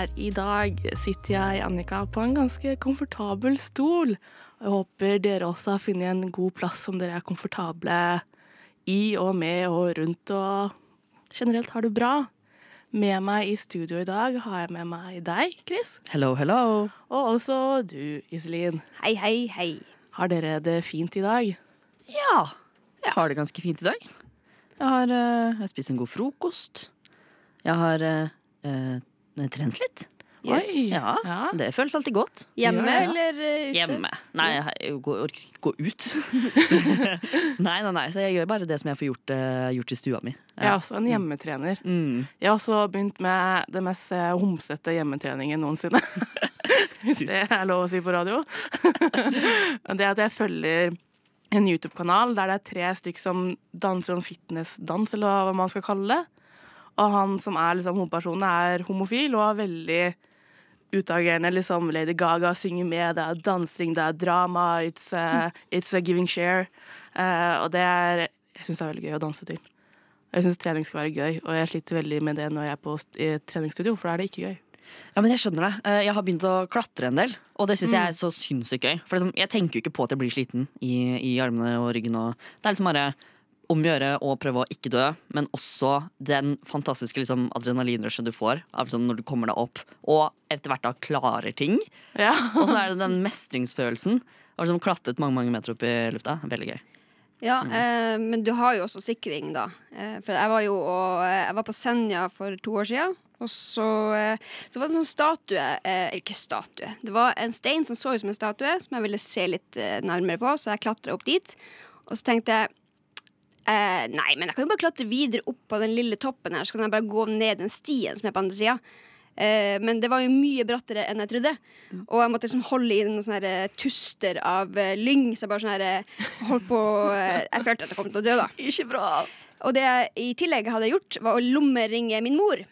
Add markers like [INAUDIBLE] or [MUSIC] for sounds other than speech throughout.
Her i dag sitter jeg, Annika, på en ganske komfortabel stol. Jeg håper dere også har funnet en god plass som dere er komfortable i og med og rundt og generelt har det bra. Med meg i studio i dag har jeg med meg deg, Chris. Hello, hello. Og også du, Iselin. Hei, hei, hei. Har dere det fint i dag? Ja, jeg har det ganske fint i dag. Jeg har, eh, jeg har spist en god frokost. Jeg har eh, eh, trent litt. Yes. Oi. Ja, Ja. Det føles alltid godt. Hjemme Ja, ja. eller eh, ute? Hjemme. Nei, jeg orker ikke gå ut. [LAUGHS] nei, nei, nei, så jeg gjør bare det som jeg får gjort, uh, gjort i stua mi. Jeg er også en hjemmetrener. Mm. Jeg har også begynt med det mest eh, homsete hjemmetreningen noensinne. [LAUGHS] Hvis det er lov å si på radio. [LAUGHS] det er at jeg følger en YouTube-kanal der det er tre stykk som danser om fitnessdans, eller hva man skal kalle det. Og han som er liksom hovedpersonen, er homofil og er veldig utagerende. Liksom Lady Gaga synger med, det er dansing, det er drama, it's, uh, it's a giving share. Uh, og det er Jeg syns det er veldig gøy å danse til. Jeg syns trening skal være gøy, og jeg sliter veldig med det når jeg er på treningsstudio, for da er det ikke gøy. Ja, men Jeg skjønner det. Eh, Jeg har begynt å klatre en del, og det syns jeg er så sinnssykt gøy. For liksom, Jeg tenker jo ikke på at jeg blir sliten i, i armene og ryggen. Og det er liksom bare om å prøve å ikke dø, men også den fantastiske liksom, adrenalinrushet du får av liksom, når du kommer deg opp og etter hvert da klarer ting. Ja. Og så er det den mestringsfølelsen Har liksom, klatret mange mange meter opp i lufta. Veldig gøy. Ja, eh, men du har jo også sikring, da. Eh, for jeg var jo og, Jeg var på Senja for to år siden. Og så, eh, så var det en sånn statue eh, Ikke statue. Det var en stein som så ut som en statue, som jeg ville se litt eh, nærmere på, så jeg klatra opp dit. Og så tenkte jeg eh, Nei, men jeg kan jo bare klatre videre opp på den lille toppen her, så kan jeg bare gå ned den stien som er på andre sida. Eh, men det var jo mye brattere enn jeg trodde. Og jeg måtte liksom holde i noen sånne her, eh, tuster av lyng. Så jeg bare sånn her holdt på Jeg følte at jeg kom til å dø, da. [LAUGHS] Ikke bra! Og det jeg i tillegg hadde gjort, var å lommeringe min mor.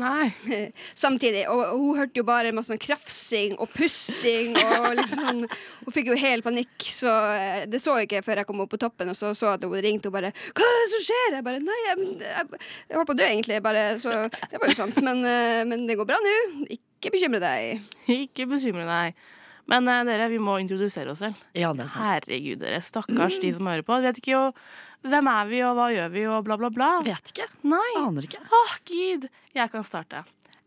Nei. [LAUGHS] Samtidig. Og hun hørte jo bare masse sånn krafsing og pusting. Og liksom Hun fikk jo helt panikk. Så eh, det så jeg ikke før jeg kom opp på toppen og så så at hun ringte og bare 'Hva er det som skjer?' Jeg bare 'Nei, jeg, jeg, jeg holdt på å dø, egentlig'. Bare, så det var jo sant. Men, eh, men det går bra nå. Ikke bekymre deg. Ikke bekymre deg. Men uh, dere, vi må introdusere oss selv. Ja, det er sant. Herregud, dere. Stakkars de som hører på. Vet ikke jo hvem er vi, og hva gjør vi, og bla, bla, bla. Vet ikke. Nei. Aner ikke. Åh, gud. Jeg kan starte.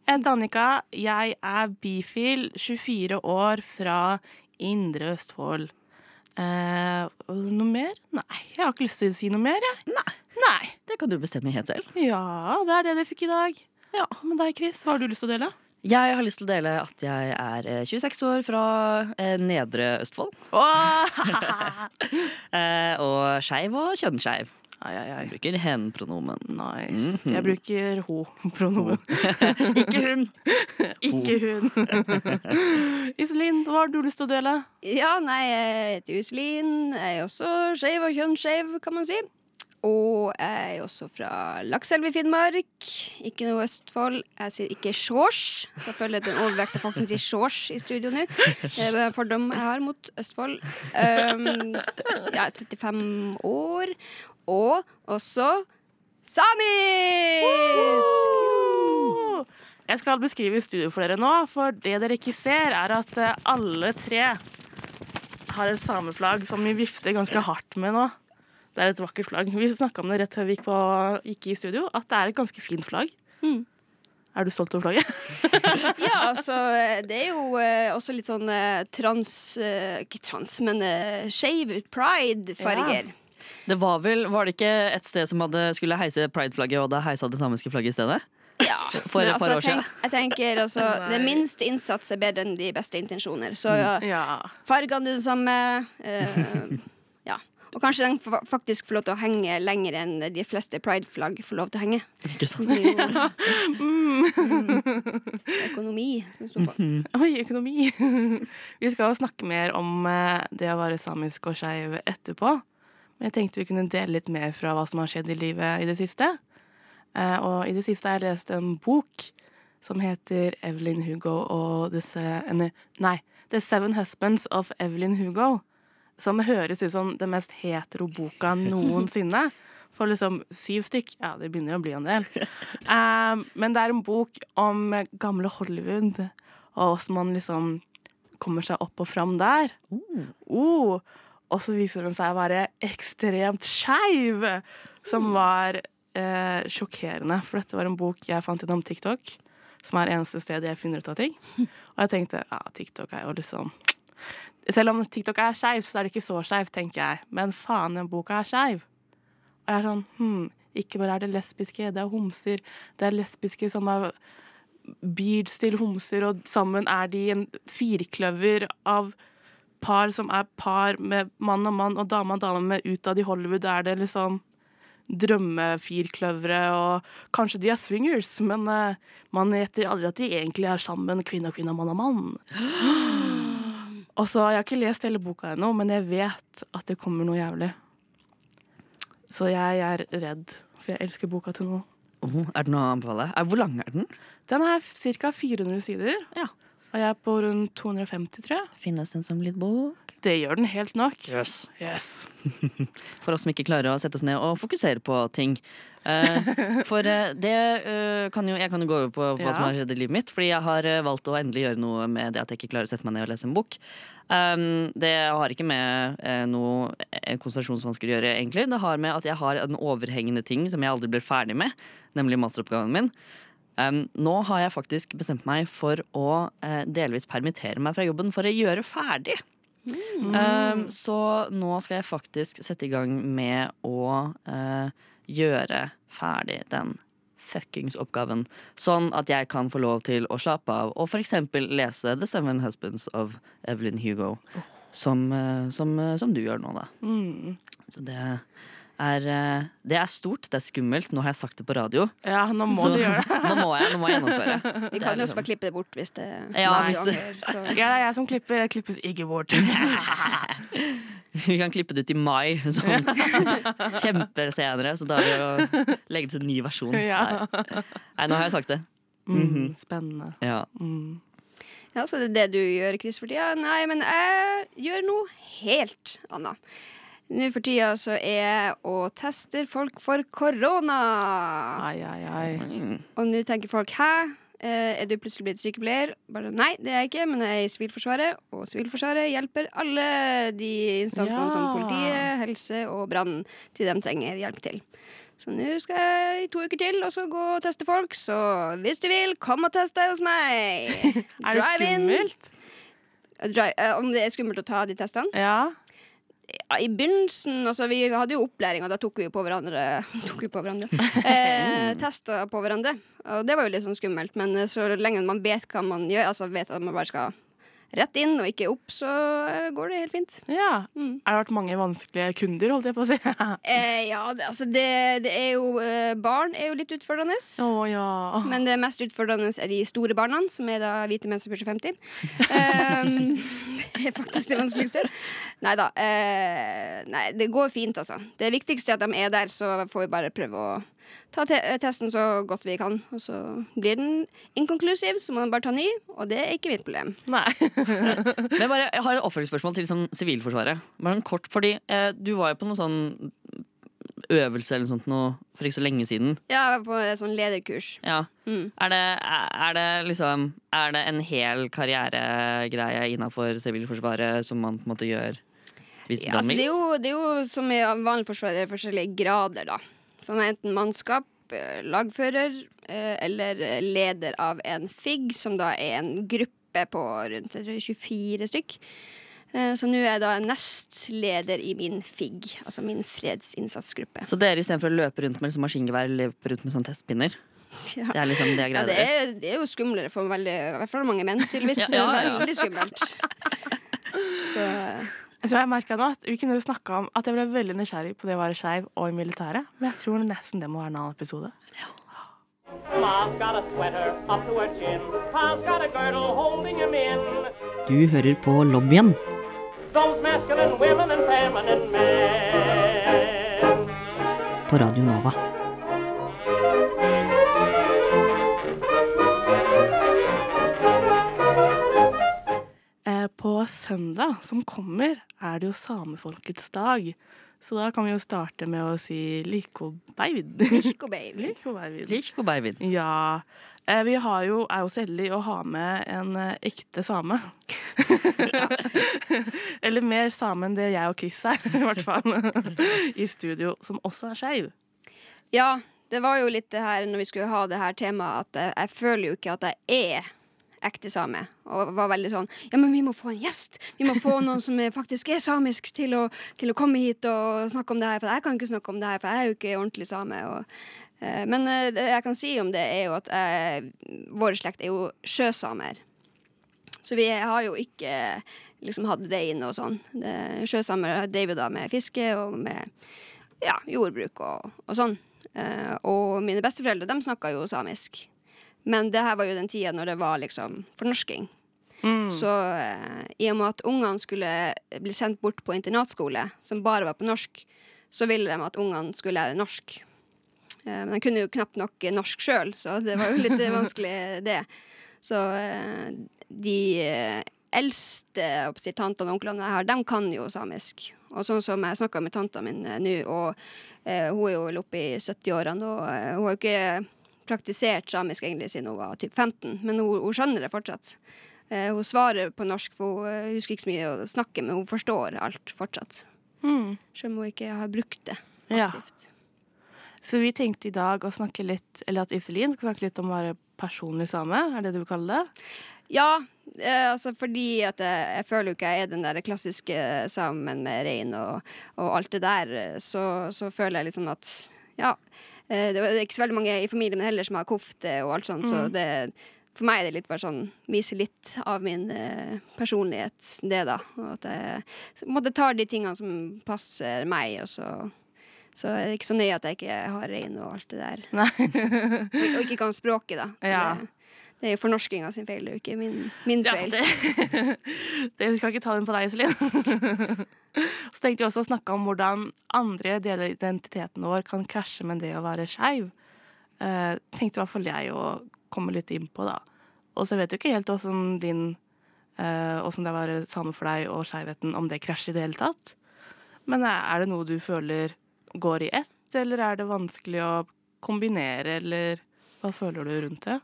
Jeg heter Annika. Jeg er bifil, 24 år, fra Indre Østfold. Eh, noe mer? Nei, jeg har ikke lyst til å si noe mer, jeg. Nei, Nei. det kan du bestemme helt selv. Ja, det er det du fikk i dag. Ja. Men deg, Chris? Hva har du lyst til å dele? Jeg har lyst til å dele at jeg er eh, 26 år fra eh, Nedre Østfold. Oh! [LAUGHS] Eh, og skeiv og kjønnsskeiv. Jeg bruker hen-pronomen. Nice. Mhm. Jeg bruker ho-pronomen. [LAUGHS] Ikke hun! Ikke hun. [LAUGHS] Iselin, hva har du lyst til å dele? Ja, nei, jeg heter Iselin. Jeg er også skeiv og kjønnsskeiv, kan man si. Og jeg er også fra Lakselv i Finnmark. Ikke noe Østfold. Jeg sier ikke Sjårs. Jeg føler at den overvekte folk som sier Sjårs i studio nå. Det er en fordom jeg har mot Østfold. Um, jeg er 35 år. Og også samisk! Jeg skal beskrive studio for dere nå, for det dere ikke ser, er at eh, alle tre har et sameflagg som vi vifter ganske hardt med nå. Det er et vakkert flagg. Vi snakka om det rett før vi gikk, på, gikk i studio, at det er et ganske fint flagg. Mm. Er du stolt over flagget? [LAUGHS] Ja, altså, det er jo eh, også litt sånn eh, trans eh, Ikke trans, men eh, shave pride-farger. Det var vel, var det ikke et sted som hadde, skulle heise pride-flagget, og da heisa det samiske flagget i stedet? Ja. [LAUGHS] For et par altså, år siden. Tenk, jeg tenker altså, [LAUGHS] Det minste innsats er bedre enn de beste intensjoner. Så ja, Ja. fargene er det samme. eh, ja. Og kanskje den faktisk får lov til å henge lenger enn de fleste prideflagg får lov til å henge. Ikke sant? Det blir jo [LAUGHS] økonomi som står på. Oi, økonomi! [LAUGHS] vi skal jo snakke mer om eh, det å være samisk og skeiv etterpå. Men jeg tenkte vi kunne dele litt mer fra hva som har skjedd i livet i det siste. Eh, og i det siste har jeg lest en bok som heter Evelyn Hugo og The, Se nei, nei, The Seven Husbands of Evelyn Hugo. Som høres ut som den mest hetero boka [LAUGHS] noensinne. For liksom syv stykk. Ja, det begynner å bli en del. Um, men det er en bok om gamle Hollywood, og åssen man liksom kommer seg opp og fram der. Oh, og så viser den seg å være ekstremt skeiv, som var eh, sjokkerende. For dette var en bok jeg fant gjennom TikTok, som er eneste sted jeg finner ut av ting. [LAUGHS] Og jeg tenkte ja, TikTok er jo liksom Selv om TikTok er skeivt, så er det ikke så skeivt, tenker jeg. Men faen, den boka er skeiv. Og jeg er sånn hm, ikke bare er det lesbiske, det er homser. Det er lesbiske som er beards til homser, og sammen er de en firkløver av par som er par med mann og mann og dame og dame med utad i Hollywood. Er det liksom drømmefirkløvere, og kanskje de er swingers, men uh, man gjetter aldri at de egentlig er sammen, kvinne og kvinne, mann og mann. [GASPS] Og så, Jeg har ikke lest hele boka ennå, men jeg vet at det kommer noe jævlig. Så jeg er redd, for jeg elsker boka til nå. Oh, er det noe å anbefale? Er, hvor lang er den? Den er ca. 400 sider, Ja. og jeg er på rundt 250, tror jeg. Finnes den som lydbok? Det gjør den helt nok. Yes. Yes. [LAUGHS] For oss som ikke klarer å sette oss ned og fokusere på ting. Eh, for uh, det uh, kan jo Jeg kan jo gå over på hva Ja. som har skjedd i livet mitt. Fordi jeg har valgt å endelig gjøre noe med det at jeg ikke klarer å sette meg ned og lese en bok. Um, det har ikke med noe konsentrasjonsvansker å gjøre, egentlig. Det har med at jeg har en overhengende ting som jeg aldri blir ferdig med, nemlig masteroppgaven min. Um, nå har jeg faktisk bestemt meg for å delvis permittere meg fra jobben for å gjøre ferdig. Um, så nå skal jeg faktisk sette i gang med å eh, gjøre ferdig den fuckings oppgaven. Sånn at jeg kan få lov til å slappe av og f.eks. lese The Seven Husbands of Evelyn Hugo. Som, eh, som, eh, som du gjør nå, da. Mm. Så det er, eh, det er stort, det er skummelt. Nå har jeg sagt det på radio. Ja, nå må så du gjøre det. [LAUGHS] nå må jeg, nå må jeg gjennomføre. [LAUGHS] Vi kan jo liksom- også bare klippe det bort hvis det Ja, hvis det- ganger. Ja, det er jeg som klipper. Jeg klippes ikke bort. [LAUGHS] [LAUGHS] Vi kan klippe det ut i mai, sånn [LAUGHS] kjempesenere. Så da er det å legge til en ny versjon. [LAUGHS] Ja. Nei. Nå har jeg sagt det. Mm, spennende. Ja. Mm. Ja, så det er det du gjør, Chris, for tida? Nei, men jeg gjør noe helt annet. Nå for tida så er jeg og tester folk for korona. Ai, ai, ai. Mm. Og nå tenker folk 'hæ, er du plutselig blitt sykepleier?' Bare nei, det er jeg ikke, men jeg er i Sivilforsvaret. Og Sivilforsvaret hjelper alle de instansene Ja. som politiet, helse og brann til de trenger hjelp til. Så nå skal jeg i to uker til og så gå og teste folk. Så hvis du vil, kom og test deg hos meg. [LAUGHS] Er det skummelt? Drive, eh, om det er skummelt å ta de testene? Ja. Ja, I begynnelsen, altså Vi hadde jo opplæring, og da tok vi på hverandre [LAUGHS] Tok vi på hverandre eh, Testa på hverandre. Og det var jo litt sånn skummelt, men eh, så lenge man vet hva man gjør, altså vet at man bare skal rett inn og ikke opp, så eh, går det helt fint. ja. Mm. Er det vært mange vanskelige kunder, holdt jeg på å si? [LAUGHS] Eh, ja, det, altså det, det er jo eh, Barn er jo litt utfordrende. ja. Men det mest utfordrende er de store barna, som er da hvite menn som pusher 50. Um, det er faktisk det vanskeligste. Nei da. eh, nei, det går fint, altså. Det viktigste er at de er der, så får vi bare prøve å ta te testen så godt vi kan. Og så blir den inkonklusiv, så må man bare ta ny, og det er ikke mitt problem. Nei. [LAUGHS] Men jeg, bare, jeg har et oppfølgingsspørsmål til som Sivilforsvaret. Bare en kort, fordi eh, Du var jo på noe sånn øvelse eller noe sånt noe for ikke så lenge siden. Ja, jeg var på et sånn lederkurs. Ja. Mm. Er, det, er det liksom Er det en hel karrieregreie innafor Sivilforsvaret som man på en måte gjør Ja, altså, det, er jo, det er jo som i vanlig forsvar, det er forskjellige grader, da. Som er enten mannskap, eh, lagfører eh, eller leder av en FIG, som da er en gruppe på rundt 24 stykk. Eh, Så nå er jeg da nestleder i min FIG, altså min fredsinnsatsgruppe. Så dere istedenfor å løpe rundt med liksom maskingevær, løper rundt med sånn testpinner? [LAUGHS] Ja. Det er liksom det Ja, det, er, det er jo skumlere for veldig, i hvert fall mange menn, tydeligvis. [LAUGHS] Ja, ja, ja. Veldig skummelt. [LAUGHS] Så Så jeg merket nå at Vi kunne snakka om at jeg ble veldig nysgjerrig på det å være skeiv og i militæret. Men jeg tror nesten det må være en annen episode. Ma's got a sweater up to her chin. Pa's got a girdle holding him in. Du hører på lobbyen på Radio Nova. På søndag som kommer, er det jo samefolkets dag. Så da kan vi jo starte med å si likobeid. Likobeid. [LAUGHS] Lik Liko Beivin. Ja. Eh, vi har jo, er jo så heldige å ha med en eh, ekte same. [LAUGHS] Eller mer same enn det jeg og Chris er, [LAUGHS] i hvert fall. I studio, som også er skeiv. Ja, det var jo litt det her når vi skulle ha det her temaet, at jeg, jeg føler jo ikke at jeg er ekte same. Og var veldig sånn Ja, men vi må få en gjest! Vi må få noen som faktisk er samisk, til å, til å komme hit og snakke om det her. For jeg kan ikke snakke om det her, for jeg er jo ikke ordentlig same. Og, eh, men eh, det jeg kan si om det, er jo at eh, vår slekt er jo sjøsamer. Så vi har jo ikke liksom hatt det inne og sånn. Sjøsamer driver da med fiske og med ja, jordbruk og, og sånn. Eh, og mine besteforeldre de snakka jo samisk. Men det her var jo den tida når det var liksom fornorsking. Så eh, i og med at ungene skulle bli sendt bort på internatskole, som bare var på norsk, så ville de at ungene skulle lære norsk. Eh, men de kunne jo knapt nok norsk sjøl, så det var jo litt [LAUGHS] vanskelig, det. Så eh, de eh, eldste si, tantene og onklene jeg har, de kan jo samisk. Og sånn som jeg snakka med tanta mi eh, nå, og eh, hun er jo oppe i 70-årene, og hun har jo ikke praktisert samisk egentlig siden hun var typ 15, men hun, hun skjønner det fortsatt. Eh, hun svarer på norsk, for hun eh, husker ikke så mye å snakke, men hun forstår alt fortsatt. Selv om hun ikke har brukt det Ja. aktivt. Så vi tenkte i dag å snakke litt, eller at Iselin skal snakke litt om å være personlig same. Er det det du vil kalle det? Ja, eh, altså fordi at jeg, jeg føler jo ikke jeg er den der klassiske sammen med rein og, og alt det der, eh, så, så føler jeg liksom at ja. Eh, Det er ikke så veldig mange i familien heller som har kofte og alt sånt, så det for meg er det litt bare sånn Vise litt av min eh, personlighet, det, da. Og at jeg på en måte tar de tingene som passer meg, og så så er ikke så nøye at jeg ikke har rein og alt det der. og, og ikke kan språket, da. Så Ja. det, det er jo fornorskinga sin feil, det er jo ikke min, min Ja, feil. det, [LAUGHS] det vi skal ikke ta den på deg, Iselin. [LAUGHS] Så tenkte vi også å snakke om hvordan andre deler av identiteten vår kan krasje med det å være skeiv. Uh, tenkte i hvert fall jeg å komme litt inn på, da. Og så vet du ikke helt åssen din uh, Åssen det være same for deg og skeivheten, om det krasjer i det hele tatt. Men eh, er det noe du føler går i ett, eller er det vanskelig å kombinere, eller hva føler du rundt det?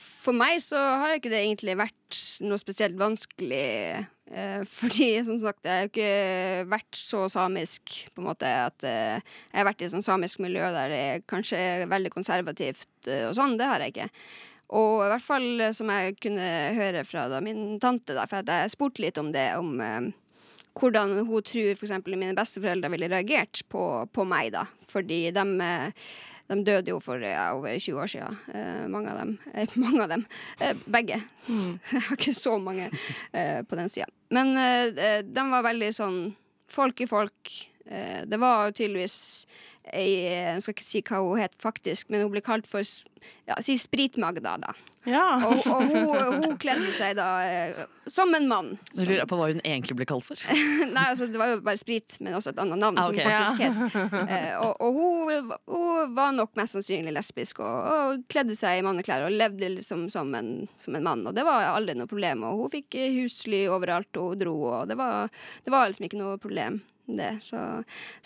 For meg så har ikke det egentlig vært noe spesielt vanskelig. Eh, fordi som sagt, jeg har ikke vært så samisk på en måte at eh, jeg har vært i et sånt samisk miljø der det er kanskje veldig konservativt eh, og sånn. Det har jeg ikke. Og i hvert fall som jeg kunne høre fra da, min tante, da, for jeg spurte litt om det, om eh, hvordan hun tror f.eks. mine besteforeldre ville reagert på, på meg, da. Fordi de, eh, de døde jo for ja, over 20 år siden, eh, mange av dem. Eh, [LAUGHS] mange av dem. Eh, begge. [LAUGHS] Jeg har ikke så mange eh, på den sida. Men eh, de var veldig sånn folk i Eh, det var tydeligvis ei Jeg skal ikke si hva hun het faktisk, men hun ble kalt for ja, si Sprit-Magda, da. Ja. Og, og hun, hun kledde seg da eh, som en mann. Nå lurer jeg på hva hun egentlig ble kalt for. [LAUGHS] Nei, altså det var jo bare sprit, men også et annet navn Ah, som hun faktisk het. Eh, og og hun, hun var nok mest sannsynlig lesbisk og, og kledde seg i manneklær og levde liksom som en, som en mann. Og det var aldri noe problem. Og hun fikk husly overalt, og hun dro, og det var, det var liksom ikke noe problem. Det. Så,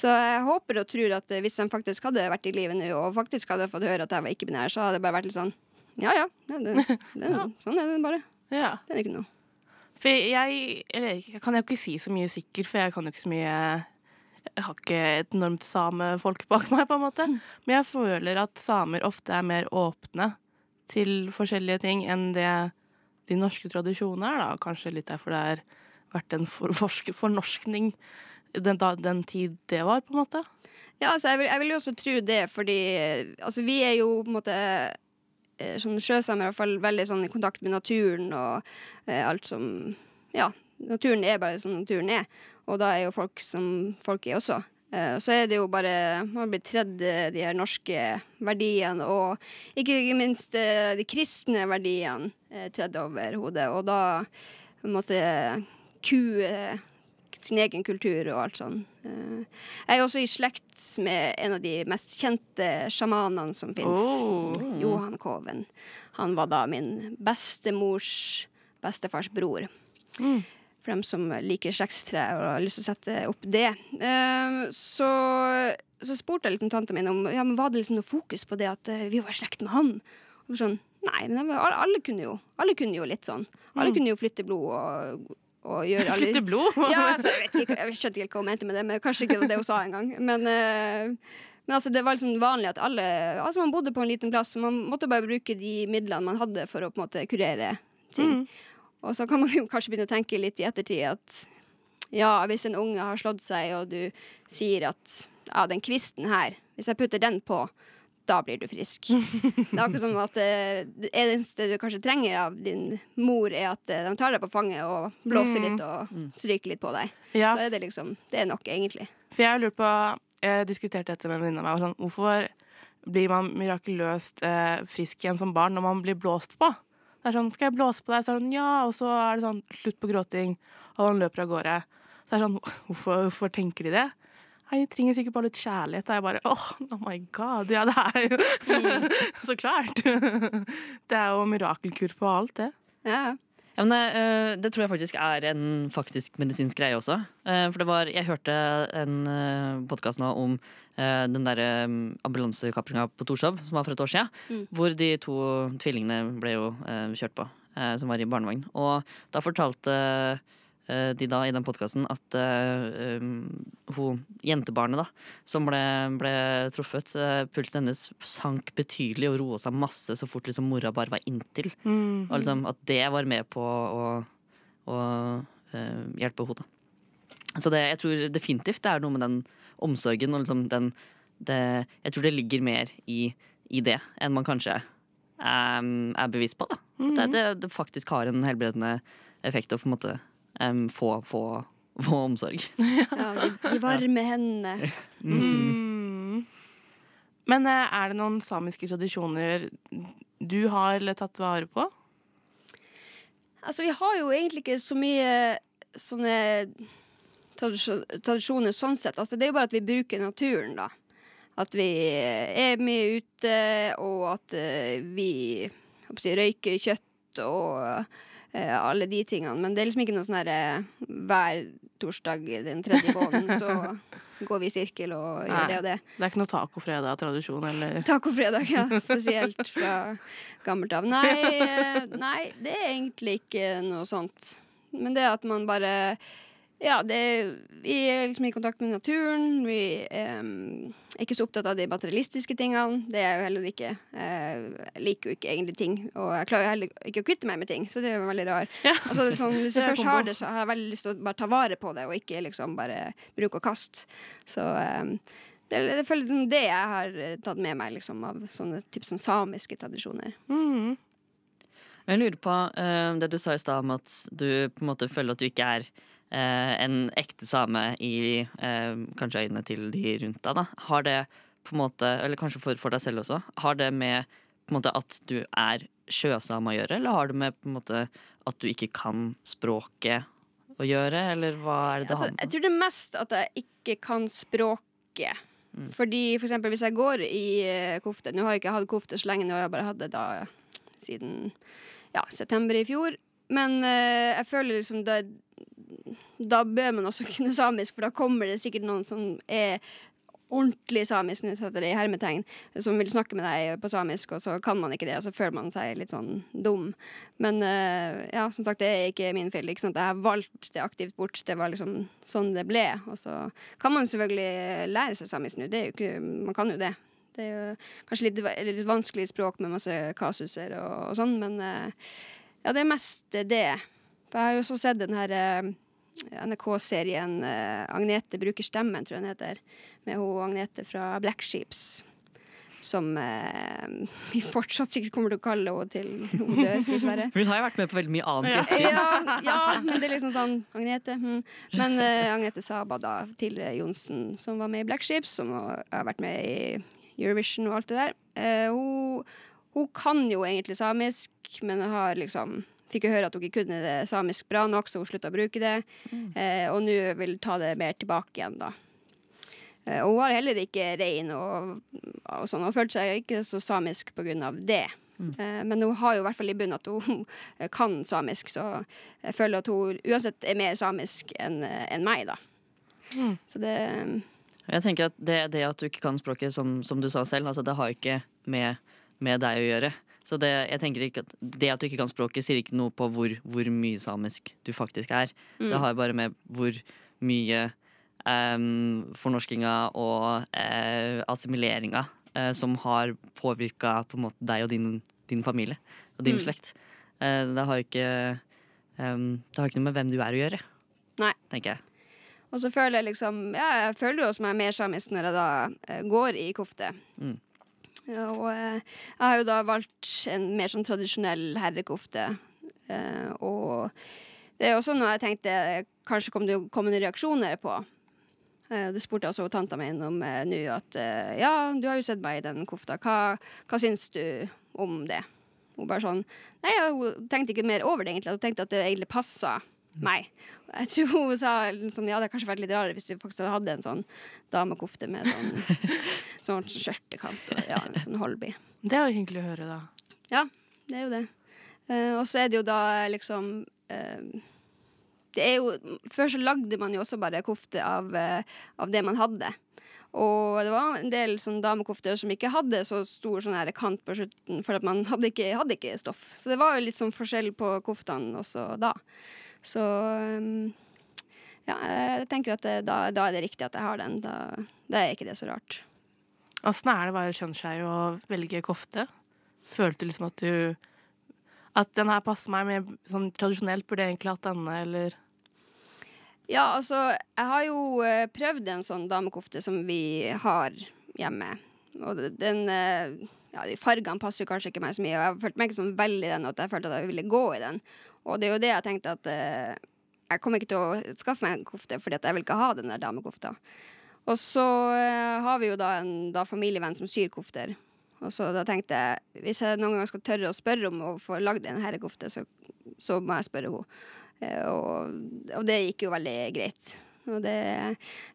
så jeg håper og tror at hvis de faktisk hadde vært i live nå, og faktisk hadde fått høre at jeg var ikke-binær, så hadde det bare vært litt sånn Ja ja, det, det, det, er [LAUGHS] sånn- er det bare. ja. Det er ikke noe. For jeg, eller, jeg kan jo ikke si så mye sikkert, for jeg kan jo ikke så mye Jeg har ikke et enormt samefolk bak meg, på en måte. Men jeg føler at samer ofte er mer åpne til forskjellige ting enn det de norske tradisjonene er, da. Kanskje litt derfor det har vært en for, fornorskning den, den tid det var, på en måte. Ja, altså, jeg, vil, jeg vil jo også tro det, fordi altså, vi er jo på en måte eh, som sjøsamer i hvert fall veldig sånn i kontakt med naturen og eh, alt som Ja, naturen er bare som naturen er, og da er jo folk som folk er også. Eh, Så er det jo bare Man blir tredd eh, de her norske verdiene, og ikke minst eh, de kristne verdiene tredd over hodet, og da på en måte kue sin egen kultur og alt sånn. Eh, Jeg er også i slekt med en av de mest kjente sjamanene som fins. Oh. Johan Koven. Han var da min bestemors bestefars bror. For dem som liker slektstre og har lyst til å sette opp det. Eh, så, så spurte jeg liksom tanta mi om ja, men var det liksom noe fokus på det at eh, vi var i slekt med han. Og sånn, Nei, men alle, alle, kunne jo, alle kunne jo litt sånn. Alle kunne jo flytte blod og, og gjøre [LAUGHS] alle Flytte blod? [LAUGHS] ja, altså, jeg, ikke, jeg skjønte ikke hva hun mente med det, men kanskje ikke det var det hun sa engang. Men, uh, men altså, det var liksom vanlig at alle Altså, man bodde på en liten plass, man måtte bare bruke de midlene man hadde for å på en måte kurere ting. Og så kan man jo kanskje begynne å tenke litt i ettertid at ja, hvis en unge har slått seg, og du sier at ja, den kvisten her, hvis jeg putter den på, da blir du frisk. Det er akkurat som at eh, det eneste du kanskje trenger av din mor, er at eh, de tar deg på fanget og blåser litt og stryker litt på deg. Ja, Så er det liksom Det er nok, egentlig. for jeg har lurt på Jeg diskuterte dette med en venninne av meg. Sånn, hvorfor blir man mirakuløst eh, frisk igjen som barn når man blir blåst på? Det er sånn, Skal jeg blåse på deg? Så sånn, ja, og så er det sånn slutt på gråting, og han løper av gårde. Så det er sånn, [LAUGHS] hvorfor, hvorfor tenker de det? De trenger sikkert bare litt kjærlighet. Er jeg bare åh, oh my god. Ja, det er jo [LAUGHS] Så klart. Det er jo mirakelkur på alt, det. Ja. Ja, men det, eh, det tror jeg faktisk er en faktisk medisinsk greie også. Eh, For det var, Jeg hørte en podkast nå om eh, den derre ambulansekapringa på Torshov, som var for et år siden. Mm. Hvor de to tvillingene ble jo eh, kjørt på, eh, som var i barnevogn. Og da fortalte eh, de da i den podkasten at eh, um, hun jentebarnet da, som ble, ble truffet, eh, pulsen hennes sank betydelig og roa seg masse så fort liksom mora bare var inntil. Og liksom at det var med på å, å uh, hjelpe henne. Så det, jeg tror definitivt det er noe med den omsorgen og liksom den det, Jeg tror det ligger mer i, i det enn man kanskje um, er bevisst på. Da. At det, det, det faktisk har en helbredende effekt å på en måte em, få, få, få omsorg. [LAUGHS] ja de, varme hendene. Mm. Men eh, er det noen samiske tradisjoner du har eller tatt vare på? Altså, vi har jo egentlig ikke så mye sånne tradisjoner sånn sett. Altså, det er jo bare at vi bruker naturen, da. At vi er mye ute, og at eh, vi si, røyker kjøtt og eh, alle de tingene. Men det er liksom ikke noe sånn herre hver torsdag den tredje måneden, så [LAUGHS] går vi i sirkel og gjør Nei. det og det. Det er ikke noe tacofredag-tradisjon, eller [LAUGHS] Tacofredag, ja. Spesielt fra gammelt av. Nei, eh, nei, det er egentlig ikke noe sånt. Men det at man bare Ja, det er, vi er liksom i kontakt med naturen. Vi em, er ikke så opptatt av de materialistiske tingene. Det er jo heller ikke. Eh, Jeg liker jo ikke egentlig ting. Og jeg klarer jo heller ikke å kvitte meg med ting, så det er jo veldig rar. [LAUGHS] Ja. Altså, sånn, hvis jeg er først har det, så har jeg veldig lyst til å bare ta vare på det, og ikke liksom bare bruke og kaste. Så um, det, det føler liksom det jeg har tatt med meg liksom, av sånne typ, sånn samiske tradisjoner. mm. Jeg lurer på uh, det du sa i stad om at du på en måte føler at du ikke er en ekte same i eh, kanskje øynene til de rundt deg. da Har det på en måte, eller kanskje for, for deg selv også, har det med måte at du er sjøsame å gjøre, eller har det med på en måte at du ikke kan språket å gjøre, eller hva er det det Altså, har jeg tror det er mest at jeg ikke kan språket. Fordi for eksempel hvis jeg går i eh, kofte Nå har jeg ikke hatt kofte så lenge, nå har jeg bare hatt det da siden ja, september i fjor. Men uh, jeg føler liksom det Da bør man også [LAUGHS] kunne samisk, for da kommer det sikkert noen som er ordentlig samisk, det hermetegn, som vil snakke med deg på samisk, og så kan man ikke det, og så føler man seg litt sånn dum. Men uh, ja, som sagt, det er ikke min feil. Ikke sant? Jeg har valgt det aktivt bort. Det var liksom sånn det ble. Og så kan man selvfølgelig lære seg samisk nå. Det er jo ikke, man kan jo det. Det er jo kanskje litt, litt vanskelig språk med masse kasuser og, og sånn, men uh, ja, det er mest det. For jeg har jo også sett den her eh, NRK-serien eh, Agnete bruker stemmen, tror jeg den heter. Med hun Agnete fra Black Sheeps. som eh, [LAUGHS] vi fortsatt sikkert kommer til å kalle henne til hun dør, dessverre. Hun har jo vært med på veldig mye annet. Ja. Ja, ja, men det er liksom sånn Agnete. hm. Men eh, Agnete Saba, da, tidligere Johnsen, som var med i Black Sheeps, som har har vært med i Eurovision og alt det der, eh, hun, hun kan jo egentlig samisk, men har liksom Fikk jo høre at hun ikke kunne det samisk bra nok, så hun slutta å bruke det. Eh, og nå vil ta det mer tilbake igjen, da. Eh, og hun har heller ikke rein og, og sånn. Hun følte seg ikke så samisk av det. Eh, men hun har jo i hvert fall i bunnen at hun [LAUGHS] kan samisk, så jeg føler at hun uansett er mer samisk enn en meg, da. Så det Jeg tenker at det, det at du ikke kan språket, som, som du sa selv, altså det har ikke med, med deg å gjøre. Så det, jeg tenker ikke at det at du ikke kan språket, sier ikke noe på hvor, hvor mye samisk du faktisk er. Det har bare med hvor mye um, fornorskinga og uh, assimileringa uh, som har påvirka på deg og din, din familie og din Mm. slekt. Uh, det har ikke um, Det har ikke noe med hvem du er å gjøre, Nei. tenker jeg. Og så føler jeg liksom Ja, jeg føler jo jeg er mer samisk når jeg da går i kofte. Mm. Og eh, jeg har jo da valgt en mer sånn tradisjonell herrekofte. Eh, og det er også noe jeg tenkte kanskje kom det komme noen reaksjoner på. Eh, det spurte jeg også tanta mi om nå, at ja, du har jo sett meg i den kofta. Hva, hva syns du om det? Hun bare sånn Nei, hun tenkte ikke mer over det, egentlig. Hun tenkte at det egentlig passa meg. Jeg tror hun sa liksom, ja, det hadde kanskje vært litt rarere hvis du faktisk hadde en sånn damekofte med sånn, [LAUGHS] sånn skjørtekant og ja, en sånn Holby. Det er jo hyggelig å høre, da. Ja, det er jo det. Uh, og så er det jo da liksom uh, Det er jo Før så lagde man jo også bare kofte av, uh, av det man hadde. Og det var en del sånn damekofter som ikke hadde så stor sånn her kant på slutten, for at man hadde ikke, hadde ikke stoff. Så det var jo litt sånn forskjell på koftene også da. Så um, ja, jeg tenker at det, da, da er det riktig at jeg har den. Da, da er ikke det så rart. Åssen er det å være kjønnsskeiv og velge kofte? Følte du liksom at du At den her passer meg mer sånn tradisjonelt, burde jeg egentlig hatt denne, eller Ja, altså, jeg har jo eh, prøvd en sånn damekofte som vi har hjemme. Og den eh, Ja, de fargene passer kanskje ikke meg så mye, og jeg følte meg ikke sånn veldig i den at jeg følte at jeg ville gå i den. Og det er jo det jeg tenkte at eh, jeg kommer ikke til å skaffe meg en kofte, fordi at jeg vil ikke ha den der damekofta. Og så eh, har vi jo da en da familievenn som syr kofter. Og så da tenkte jeg hvis jeg noen gang skal tørre å spørre om å få lagd en herrekofte, så, så må jeg spørre henne. Eh, Og, og det gikk jo veldig greit. Og det,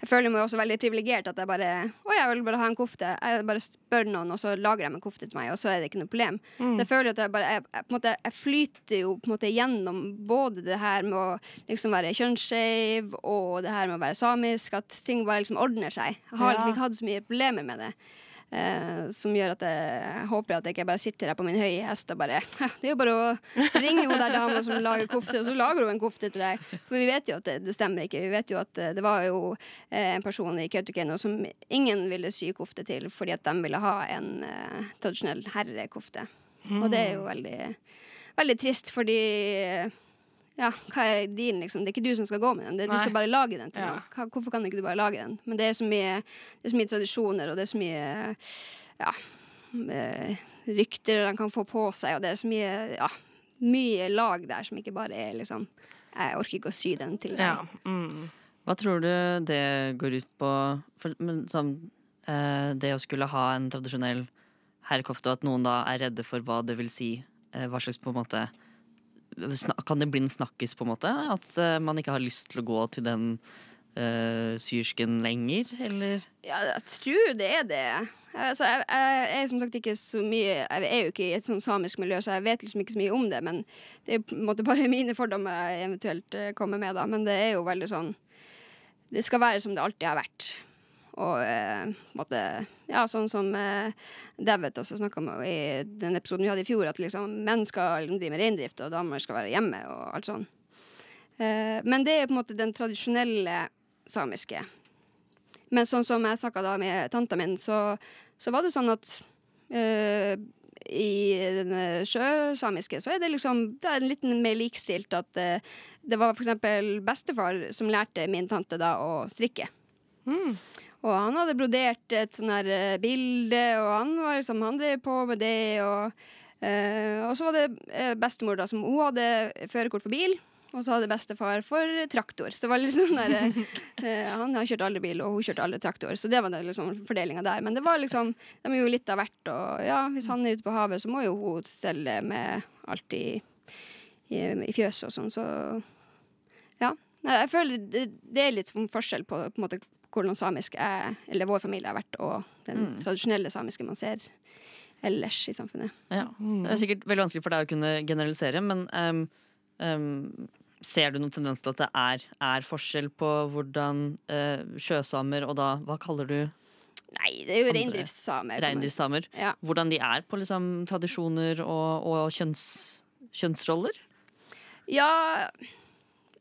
jeg føler meg også veldig privilegert at jeg bare Å, jeg vil bare ha en kofte. Jeg bare spør noen, og så lager de en kofte til meg, og så er det ikke noe problem. Så jeg føler at jeg bare jeg, jeg, måte, jeg flyter jo på en måte gjennom både det her med å liksom være kjønnsskeiv og det her med å være samisk, at ting bare liksom ordner seg. Jeg har liksom Ja. ikke hatt så mye problemer med det. Eh, som gjør at jeg, håper at jeg ikke bare sitter her på min høye hest og bare Det er jo bare å ringe hun der dama som lager kofte, og så lager hun en kofte til deg. For vi vet jo at det, det stemmer ikke. Vi vet jo at eh, det var jo eh, en person i Kautokeino som ingen ville sy kofte til fordi at de ville ha en eh, tradisjonell herrekofte. Og det er jo veldig, veldig trist, fordi eh, ja, hva er dealen, liksom? Det er ikke du som skal gå med den. Det, du skal bare lage den til Ja. noen. Hvorfor kan ikke du bare lage den? Men det er så mye, det er så mye tradisjoner, og det er så mye ja, eh, rykter de kan få på seg, og det er så mye, ja, mye lag der som ikke bare er liksom Jeg orker ikke å sy den til deg. Ja. Mm. Hva tror du det går ut på for, men, sånn, eh, Det å skulle ha en tradisjonell herrekofte, og at noen da er redde for hva det vil si. Eh, hva slags på en måte Kan det bli en snakkis, på en måte? At eh, man ikke har lyst til å gå til den uh, syrsken lenger, eller? Ja, jeg tror det er det. Altså, jeg, jeg er som sagt ikke så mye Jeg er jo ikke i et sånn samisk miljø, så jeg vet liksom ikke så mye om det. Men det er på en måte bare [LAUGHS] mine fordommer jeg eventuelt eh, kommer med, da. Men det er jo veldig sånn Det skal være som det alltid har vært. Og eh, måte Ja, sånn som eh, David også snakka om i den episoden vi hadde i fjor, at liksom menn skal liksom drive med reindrift, og damer skal være hjemme, og alt sånn. Eh, men det er på en måte den tradisjonelle samiske. Men sånn som jeg snakka da med tanta min, så, så var det sånn at eh, i den eh, sjøsamiske så er det liksom Det er litt mer likstilt at eh, det var for eksempel bestefar som lærte min tante da å strikke. Og han hadde brodert et sånn her eh, bilde, og han var liksom, han drev på med det. Og, eh, og så var det eh, bestemor, da, som hun hadde førerkort for bil. Og så hadde bestefar for traktor. Så det var liksom der, eh, Han har kjørt alle bil, og hun kjørte alle traktor. Så det var liksom fordelinga der. Men det var liksom, de er jo litt av hvert. Og ja, hvis han er ute på havet, så må jo hun stelle med alt i, i, i fjøset og sånn. Så ja. Jeg føler det, det er litt forskjell på, på en måte, hvordan samisk er, eller vår familie har vært, og den tradisjonelle samiske man ser ellers i samfunnet. Ja. Det er sikkert veldig vanskelig for deg å kunne generalisere, men um, um, ser du noen tendens til at det er, er forskjell på hvordan uh, sjøsamer, og da hva kaller du Nei, det er jo reindriftssamer. reindriftssamer, Ja. hvordan de er på liksom, tradisjoner og, og kjønns, kjønnsroller? Ja,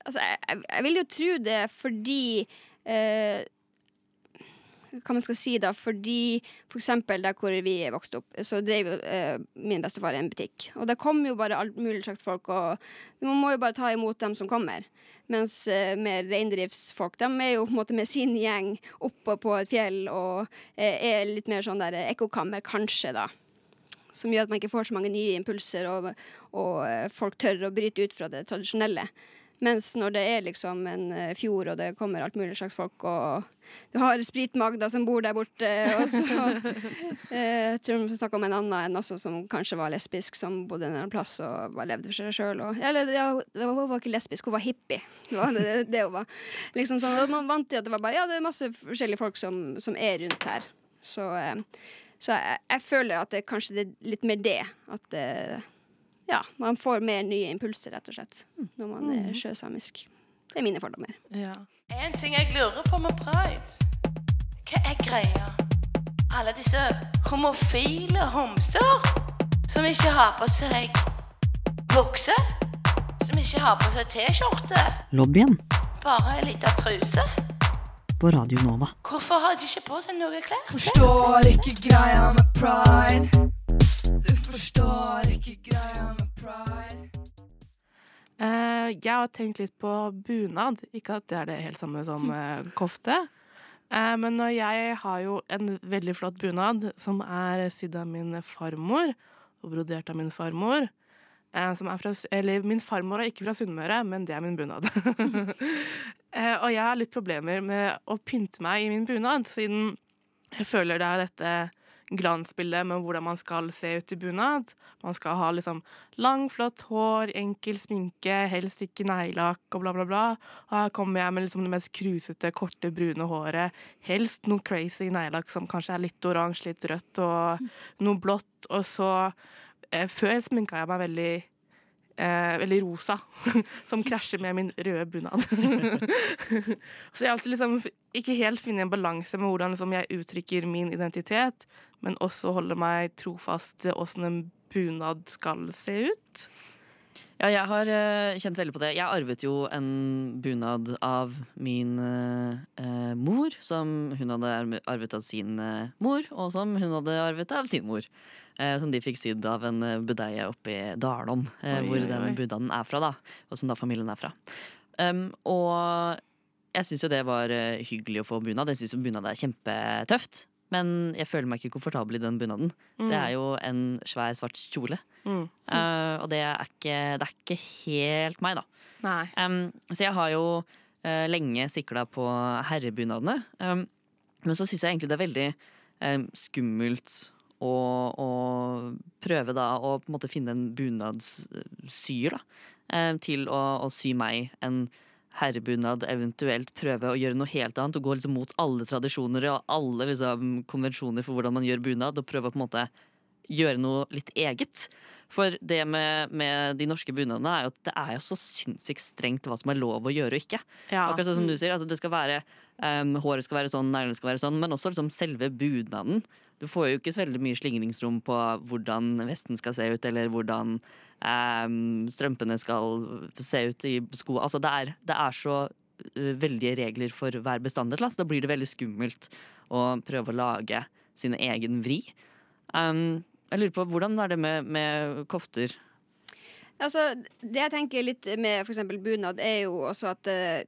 altså jeg, jeg- jeg vil jo tro det fordi eh, Hva man skal si da, fordi for eksempel der hvor vi vokste opp, så drev jo eh, min bestefar en butikk. Og det kom jo bare alt mulig slags folk, og man må jo bare ta imot dem som kommer. Mens eh, med reindriftsfolk, de er jo på en måte med sin gjeng oppe på et fjell og eh, er litt mer sånn der ekkokammer, kanskje, da som gjør at man ikke får så mange nye impulser, og, og eh, folk tør å bryte ut fra det tradisjonelle. Mens når det er liksom en eh, fjord, og det kommer alt mulig slags folk, og du har Sprit-Magda som bor der borte, [LAUGHS] og så eh, tror vi snakker om en annen en også som kanskje var lesbisk, som bodde en annen plass og levde for seg sjøl. Eller ja, hun var ikke lesbisk, hun var hippie. Det var det, det hun var. Liksom sånn, og man vant til at det var bare Ja, det er masse forskjellige folk som, som er rundt her. Så eh, så jeg, jeg føler at det kanskje det er litt mer det. At det, ja, man får mer nye impulser, rett og slett, når man er sjøsamisk. Det er mine fordommer. Ja. En ting jeg lurer på med pride. Hva er greia? Alle disse homofile homser som ikke har på seg bukse, som ikke har på seg T-skjorte, Lobbyen bare ei lita truse. på Radio Nova. Hvorfor har de ikke på seg noe klær? Forstår ikke greia med pride. Forstår ikke greia med pride. Eh, jeg har tenkt litt på bunad. Ikke at det er det helt samme som [LAUGHS] eh, kofte. Eh, men jeg har jo en veldig flott bunad som er sydd av min farmor, og brodert av min farmor. Som fra, eller min farmor er ikke fra Sunnmøre, men det er min bunad. [LAUGHS] og jeg har litt problemer med å pynte meg i min bunad, siden jeg føler det er dette glansbildet med hvordan man skal se ut i bunad. Man skal ha liksom lang, flott hår, enkel sminke, helst ikke neglelakk og bla, bla, bla. Og her kommer jeg med liksom det mest krusete, korte, brune håret. Helst noe crazy neglelakk som kanskje er litt oransje, litt rødt og noe blått. Og så eh, Før sminka jeg meg veldig eh, eller rosa, [LAUGHS] som krasjer med min røde bunad. [LAUGHS] så jeg har alltid liksom ikke helt funnet en balanse med hvordan liksom, jeg uttrykker min identitet, men også holder meg trofast til åssen en bunad skal se ut. Ja, jeg har uh, kjent veldig på det. Jeg arvet jo en bunad av min uh, mor, som hun hadde arvet av sin uh, mor, og som hun hadde arvet av sin mor. Eh, som de fikk sydd av en eh, budeie oppe i Dalom, eh, hvor oi, den oi. er fra, da. Og som da familien er fra. Um, og jeg syns jo det var hyggelig å få bunad. Jeg syns bunad er kjempetøft. Men jeg føler meg ikke komfortabel i den bunaden. Det er jo en svær, svart kjole. Mm. Uh, og det er, ikke, det er ikke helt meg, da. Um, så jeg har jo uh, lenge sikla på herrebunadene. Um, men så syns jeg egentlig det er veldig um, skummelt å, og, prøve da å på en måte finne en bunadssyer da, eh, til å, å sy meg en herrebunad, eventuelt prøve å gjøre noe helt annet. Og gå liksom mot alle tradisjoner og alle liksom, konvensjoner for hvordan man gjør bunad. Og prøve å på en måte gjøre noe litt eget. For det med, med de norske bunadene er jo at det er jo så sinnssykt strengt hva som er lov å gjøre og ikke. Ja. Akkurat sånn som du sier, altså det skal være um, Håret skal være sånn, neglene skal være sånn, men også liksom selve bunaden. Du får jo ikke så veldig mye slingringsrom på hvordan vesten skal se ut, eller hvordan um, strømpene skal se ut i sko. Altså det er, det er så uh, veldige regler for hver bestanddel, da blir det veldig skummelt å prøve å lage sin egen vri. Um, jeg lurer på, Hvordan er det med, med kofter? Altså, det jeg tenker litt med eksempel bunad, er jo også at eh,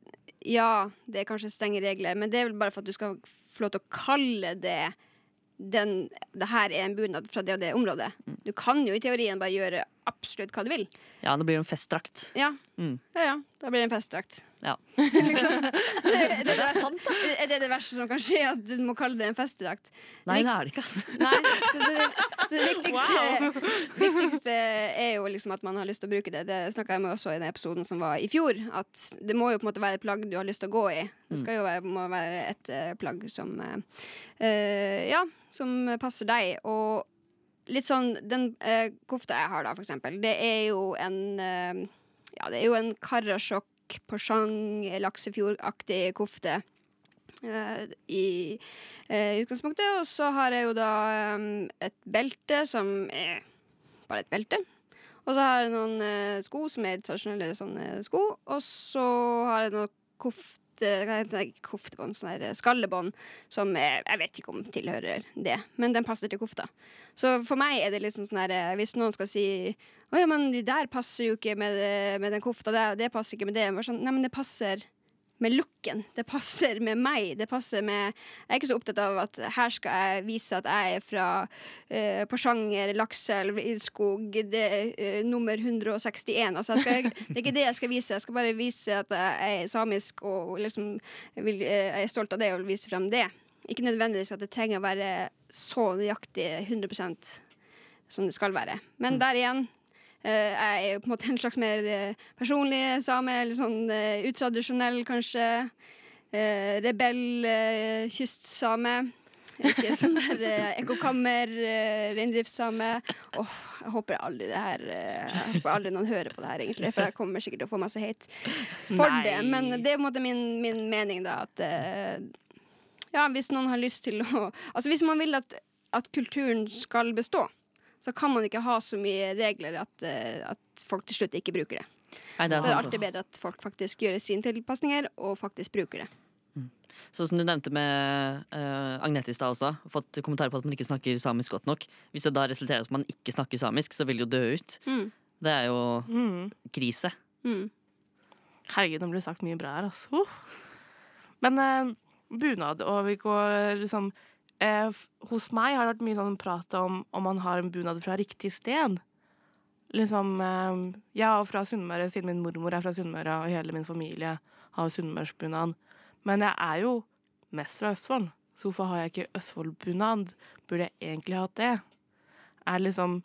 ja, det er kanskje strenge regler, men det er vel bare for at du skal få lov til å kalle det den, det her er en bunad fra det og det området. Du kan jo i teorien bare gjøre absolutt hva du vil. Ja, det blir en festdrakt. Ja, Mm. ja, ja da blir det en festdrakt. Ja. [LAUGHS] liksom, [LAUGHS] det, er det, verste, er det det verste som kan skje, at du må kalle det en festdrakt? Nei, det er det ikke, ass. [LAUGHS] Nei, så det, så det viktigste, viktigste er jo liksom at man har lyst til å bruke det. Det snakka jeg med også i den episoden som var i fjor. At det må jo på en måte være et plagg du har lyst til å gå i. Det skal jo være, må være et eh, plagg som eh, eh, Ja, som passer deg. Og litt sånn Den uh, kofta jeg har, da, for eksempel, det er jo en uh, Ja, det er jo en Karasjok Porsang laksefjordaktig kofte. Uh, I uh, utgangspunktet. Og så har jeg jo da um, et belte som er bare et belte. Og så har jeg noen uh, sko som er tradisjonelle sånne sko. Og så har jeg noe kofte Ikke koftebånd, sånn her skallebånd, som er, jeg vet ikke om tilhører det, men den passer til kofta. Så for meg er det litt sånn sånn her eh, Hvis noen skal si Å ja, men de der passer jo ikke med, med den kofta det, det passer ikke med det. Sånn, Nei, men det passer med looken. Det passer med meg. Det passer med Jeg er ikke så opptatt av at her skal jeg vise at jeg er fra uh, Porsanger, Lakselv, Ildskog, det, eh, nummer 161. Altså, skal, det er ikke det jeg skal vise. Jeg skal bare vise at jeg er samisk og liksom vil, uh, jeg er stolt av det og vil vise frem det. Ikke nødvendigvis at det trenger å være så nøyaktig 100% som det skal være. Men der igjen jeg er jo på en måte en slags mer eh, personlig same, eller sånn eh, utradisjonell, kanskje. Rebell, kystsame. Ikke sånn der uh, ekkokammer, uh, reindriftssame. Åh, jeg håper aldri det her eh, Jeg håper aldri noen hører på det her, egentlig, for jeg kommer sikkert til å få masse hate for Nei. det. Men det er på en måte min, min mening, da, at eh, ja, hvis noen har lyst til å Altså hvis man vil at, at kulturen skal bestå, så kan man ikke ha så mye regler at, eh, at folk til slutt ikke bruker det. Nei, det er sant, det er alltid bedre at folk faktisk gjør sine tilpasninger og faktisk bruker det. Sånn som du nevnte med uh, Agnete i stad også. Fått kommentarer på at man ikke snakker samisk godt nok. Hvis det da resulterer i at man ikke snakker samisk, så vil det jo dø ut. Mm. Det er jo Mm. krise. Mm. Herregud, det blir sagt mye bra her, altså. Men uh, bunad, og vi går liksom eh, Hos meg har det vært mye sånn prat om om man har en bunad fra riktig sted. Liksom eh, Jeg er fra Sunnmøre, siden min mormor er fra Sunnmøre, og hele min familie har sunnmørsbunad. Men jeg er jo mest fra Østfold, så hvorfor har jeg ikke Østfoldbunad? Burde jeg egentlig hatt det? Er liksom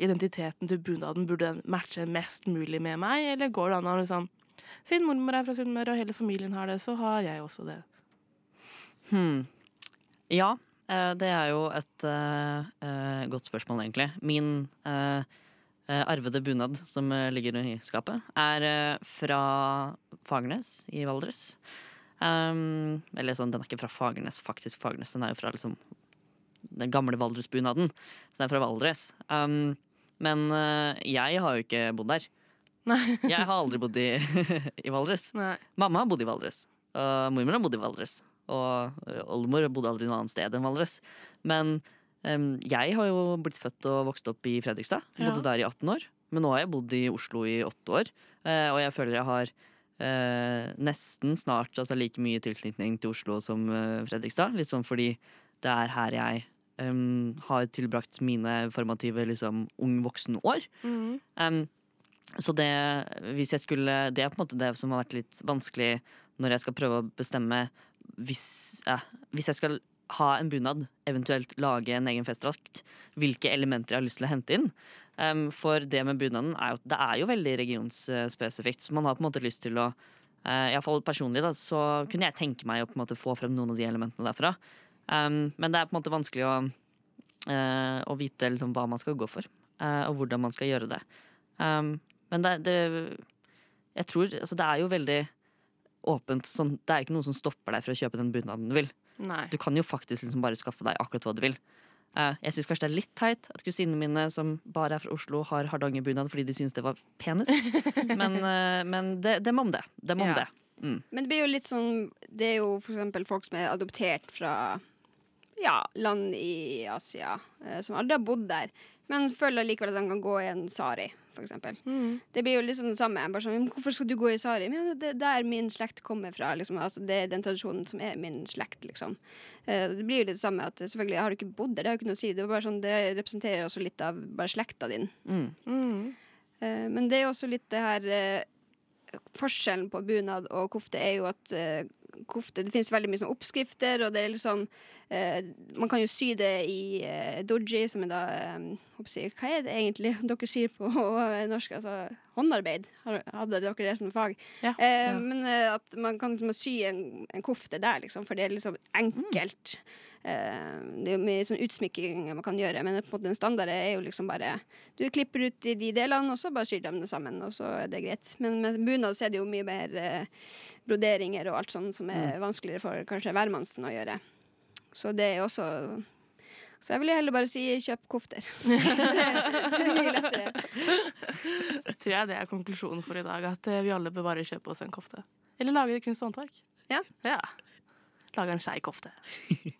identiteten til bunaden burde den matche mest mulig med meg, eller går det an å liksom Siden mormor er fra Sunnmøre, og hele familien har det, så har jeg også det. Hmm. Ja, eh, det er jo et eh, godt spørsmål, egentlig. Min eh, arvede bunad som ligger i skapet, er fra Fagernes i Valdres. Um, eller sånn, den er ikke fra Fagernes, faktisk Fagernes. Den er jo fra liksom den gamle Valdresbunaden. Så den er fra Valdres. Um, men uh, jeg har jo ikke bodd der. Jeg har aldri bodd i, [LAUGHS] i Valdres. Nei. Mamma har bodd i Valdres, og mormor har bodd i Valdres. Og oldemor bodde aldri noe annet sted enn Valdres. Men um, jeg har jo blitt født og vokst opp i Fredrikstad. Bodde Ja. der i 18 år. Men nå har jeg bodd i Oslo i åtte år, eh, og jeg føler jeg har eh, nesten snart altså, like mye tilknytning til Oslo som eh, Fredrikstad. Litt sånn fordi det er her jeg um, har tilbrakt mine formative liksom, ung voksen-år. Mm. Um, så det, hvis jeg skulle, det er på en måte det som har vært litt vanskelig når jeg skal prøve å bestemme hvis, ja, hvis jeg skal ha en bunad, eventuelt lage en egen festdrakt, hvilke elementer jeg har lyst til å hente inn. Um, for det med bunaden er jo, det er jo veldig regionsspesifikt, så man har på en måte lyst til å uh, Iallfall personlig, da, så kunne jeg tenke meg å på en måte få frem noen av de elementene derfra. Um, men det er på en måte vanskelig å, uh, å vite liksom, hva man skal gå for, uh, og hvordan man skal gjøre det. Um, men det, det Jeg tror Altså, det er jo veldig åpent. Sånn, det er ikke noen som stopper deg for å kjøpe den bunaden du vil. Nei. Du kan jo faktisk liksom bare skaffe deg akkurat hva du vil. Eh, jeg syns kanskje det er litt teit at kusinene mine som bare er fra Oslo, har hardangerbunad fordi de syns det var penest. [LAUGHS] men eh, men det, dem om det. Dem om Ja. det. Mm. Men det blir jo litt sånn Det er jo for eksempel folk som er adoptert fra ja, land i Asia, eh, som aldri har bodd der, men føler likevel at han kan gå i en sari, for Mm. Det blir jo litt sånn det samme. Bare sånn, hvorfor skal du gå i sari? Men det er der min slekt kommer fra. Liksom. Altså, det er den tradisjonen som er min slekt, liksom. Eh, det blir jo det samme at selvfølgelig har du ikke bodd der, det har jo ikke noe å si. Det, er bare sånn, det representerer også litt av bare slekta din. Mm. Eh, men det er jo også litt det her eh, Forskjellen på bunad og kofte er jo at kofte Det finnes veldig mye sånn oppskrifter, og det er liksom eh, Man kan jo sy det i eh, doji, som er da eh, jeg, Hva er det egentlig [LAUGHS] dere sier på [LAUGHS] norsk? Altså håndarbeid. Hadde dere det som fag? Ja. Eh, Men eh, at man kan liksom sy en, en kofte der, liksom, for det er liksom enkelt. Eh, det er jo mye sånn utsmykking man kan gjøre, men på en måte den standarden er jo liksom bare Du klipper ut i de delene, og så bare syr dem det sammen, og så er det greit. Men med bunad så er det jo mye mer eh, broderinger og alt sånt som er vanskeligere for kanskje hvermannsen å gjøre. Så det er også Så jeg vil heller bare si kjøp kofter. [LAUGHS] det er mye lettere. Tror jeg det er konklusjonen for i dag. At eh, vi alle bør bare kjøpe oss en kofte. Eller lage kunst og håndverk. Ja. ja. Lage en skei kofte. [LAUGHS]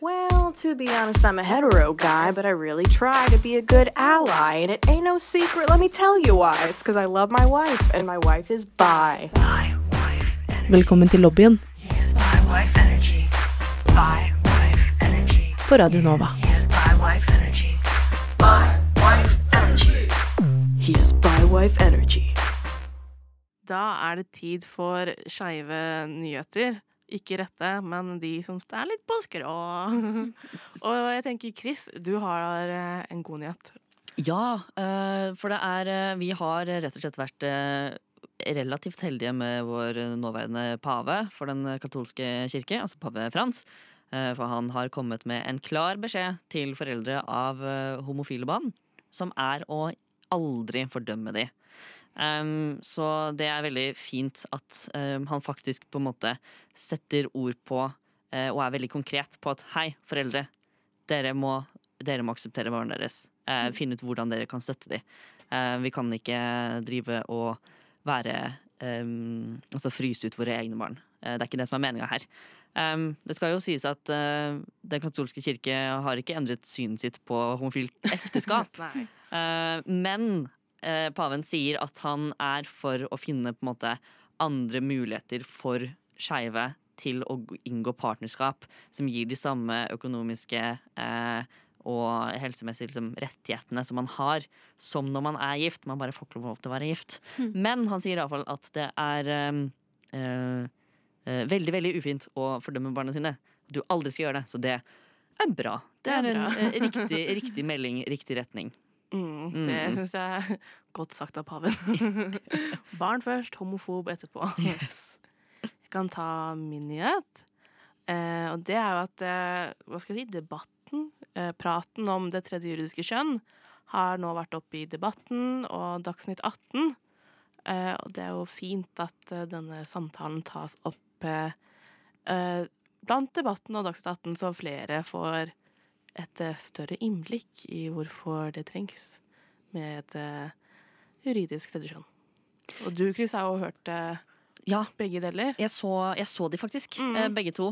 Well, to be honest, I'm a hetero guy, but I really try to be a good ally. And it ain't no secret, let me tell you why. It's because I love my wife, and my wife is bi. Velkommen til lobbyen på Radio Nova. He has bi wife energy. Da er det tid for skeive nyheter. Ikke rette, men de som er litt på skrå. [LAUGHS] Og jeg tenker, Chris, du har eh, en god nyhet. Ja, eh, for det er eh, Vi har rett og slett vært relativt heldige med vår nåværende pave for den katolske kirke, altså pave Frans. For han har kommet med en klar beskjed til foreldre av homofile barn, som er å aldri fordømme de. Um, så det er veldig fint at um, han faktisk på en måte setter ord på uh, og er veldig konkret på at hei, foreldre, dere må, dere må akseptere barna deres. Uh, finne ut hvordan dere kan støtte dem. Uh, vi kan ikke drive og være um, Altså fryse ut våre egne barn. Eh, det er ikke det som er meninga her. Um, det skal jo sies at uh, Den katolske kirke har ikke endret synet sitt på homofilt [LAUGHS] ekteskap. Eh, men eh, paven sier at han er for å finne på en måte andre muligheter for skeive til å inngå partnerskap som gir de samme økonomiske eh, og helsemessige liksom, rettighetene som man har som når man er gift. Man bare får ikke lov til å være gift. Men han sier iallfall at det er eh, eh, eh, veldig, veldig ufint å fordømme barna sine. Du aldri skal gjøre det. Så det er bra. Det Det er bra. en eh, riktig, [LAUGHS] riktig melding, riktig retning. Mm, det Mm. syns jeg er [LAUGHS] godt sagt av paven. [LAUGHS] Barn først, homofob etterpå. [LAUGHS] Jeg kan ta min nyhet. Eh, og det er jo at eh, hva skal jeg si, debatten, eh, praten om det tredje juridiske kjønn, har nå vært oppe i Debatten og Dagsnytt 18. Eh, og det er jo fint at eh, denne samtalen tas opp eh, eh, blant Debatten og Dagsnytt 18, så flere får et eh, større innblikk i hvorfor det trengs med et eh, juridisk tredje kjønn. Og du, Chris, har jo hørt eh, Ja, begge deler. jeg så, jeg så de faktisk, Mm. begge to.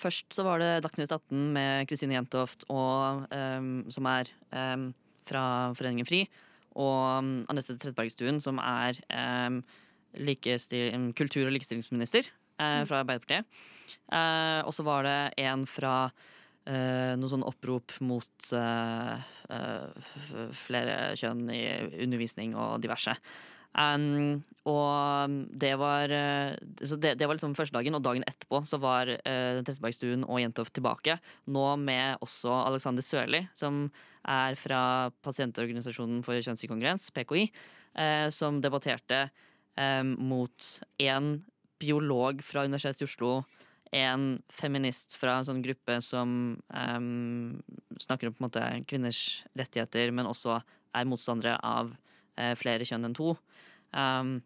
Først så var det Dagsnytt 18 med Kristine Jentoft, og, um, som er um, fra Foreningen FRI, og um, Anette Trettebergstuen, som er likestil- kultur- og likestillingsminister uh, fra Arbeiderpartiet. Uh, og så var det en fra eh, noe sånn opprop mot eh, eh, flere kjønn i undervisning og diverse. Um, og det var eh, Så det, det var liksom første dagen, og dagen etterpå så var uh, Trettebergstuen og Jentoft tilbake. Nå med også Alexander Sørli, som er fra Pasientorganisasjonen for kjønnsinkongruens, PKI, eh, som debatterte eh, mot en biolog fra Universitetet i Oslo, en feminist fra en sånn gruppe som um, snakker om på en måte kvinners rettigheter, men også er motstandere av uh, flere kjønn enn to. Um,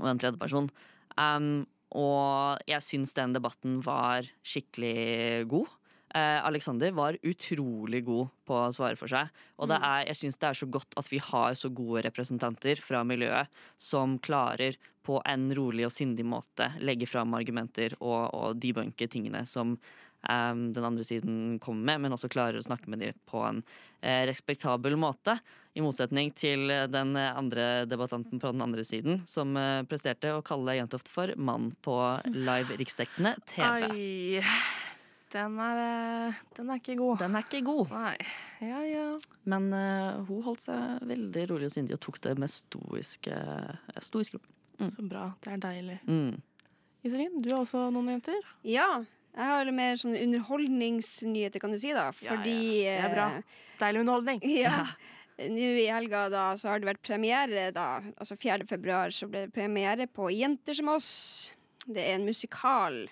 og en tredje person. Um, og jeg syns den debatten var skikkelig god. Eh, Alexander var utrolig god på å svare for seg. Og det er, jeg syns det er så godt at vi har så gode representanter fra miljøet som klarer på en rolig og sindig måte legge fram argumenter og, og debunke tingene som eh, den andre siden kommer med, men også klarer å snakke med dem på en eh, respektabel måte. I motsetning til den andre debattanten på den andre siden, som eh, presterte å kalle Jentoft for mann på [LAUGHS] live riksdekkende TV. Ai, den er, eh, den er ikke god. Den er ikke god. Nei. Ja, ja. Men uh, hun holdt seg veldig rolig og sindig og tok det med stoisk, uh, stoisk ro. Så bra. Det er deilig. Mm. Iselin, du har også noen jenter? Ja. Jeg har mer sånn underholdningsnyheter, kan du si, da. Fordi ja. Det er bra. Deilig underholdning. [LAUGHS] eh, Ja. Nå i helga da, så har det vært premiere, da. Altså 4. februar så ble det premiere på Jenter som oss. Det er en musikal.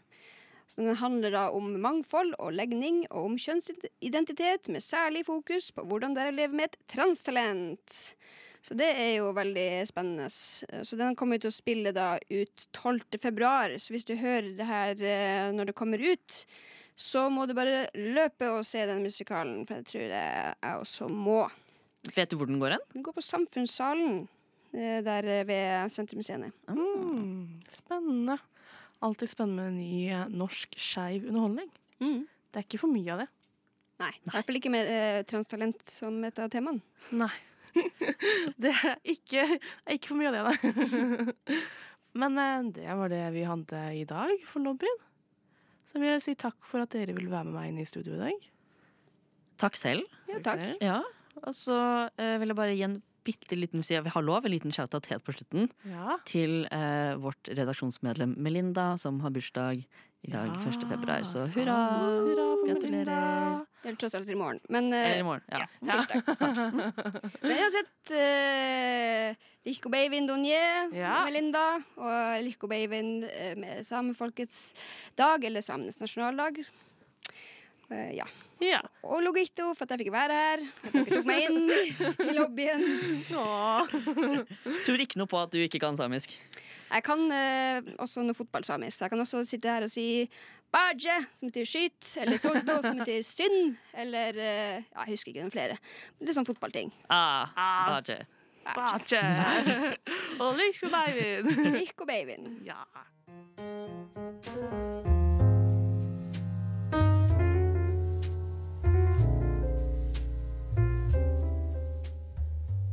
Så den handler da om mangfold og legning, og om kjønnsidentitet, med særlig fokus på hvordan det er å leve med et transtalent. Så det er jo veldig spennende. Så den kommer til å spille da ut 12. februar. Så hvis du hører det her eh, når det kommer ut, så må du bare løpe og se den musikalen, for jeg tror det jeg også må. Vet du hvor den går hen? Den går på Samfunnssalen eh, der ved Sentrum Scene. Mm, spennende. Alltid spennende med ny eh, norsk skeiv underholdning. Mm. Det er ikke for mye av det. Nei, i hvert fall ikke med eh, transtalent som et av temaene. Nei. [LAUGHS] det er ikke, ikke for mye av det, nei. [LAUGHS] Men eh, det var det vi hadde i dag for lobbyen. Så vil jeg si takk for at dere ville være med meg inn i studio i dag. Takk selv. Ja, takk. Ja, og så eh, vil jeg bare gi en bitte liten side, vi har lov, en liten shout-out helt på slutten Ja. til eh, vårt redaksjonsmedlem Melinda, som har bursdag i dag, Ja, 1. februar. Så hurra! Hurra for Gratulerer. Melinda. Det er tross alt i morgen. Men, eh, Eller i morgen. Ja. [LAUGHS] Men uansett eh, Lico Beivin Donier, Ja. Melinda og Lico Beivin eh, med samefolkets dag, eller samenes nasjonaldag. Eh, ja. Ja. Og Logito for at jeg fikk være her. At dere tok meg inn i lobbyen. [LAUGHS] Tror ikke noe på at du ikke kan samisk. Jeg kan eh, også noe fotballsamisk. Jeg kan også sitte her og si Baje, som betyr skyt, eller sogdo, som betyr synd, eller eh, ja, Jeg husker ikke noen flere. Litt sånn fotballting. Ah, Ah. Baje. Bache. Og lykke babyen. Lico babyen. Ja.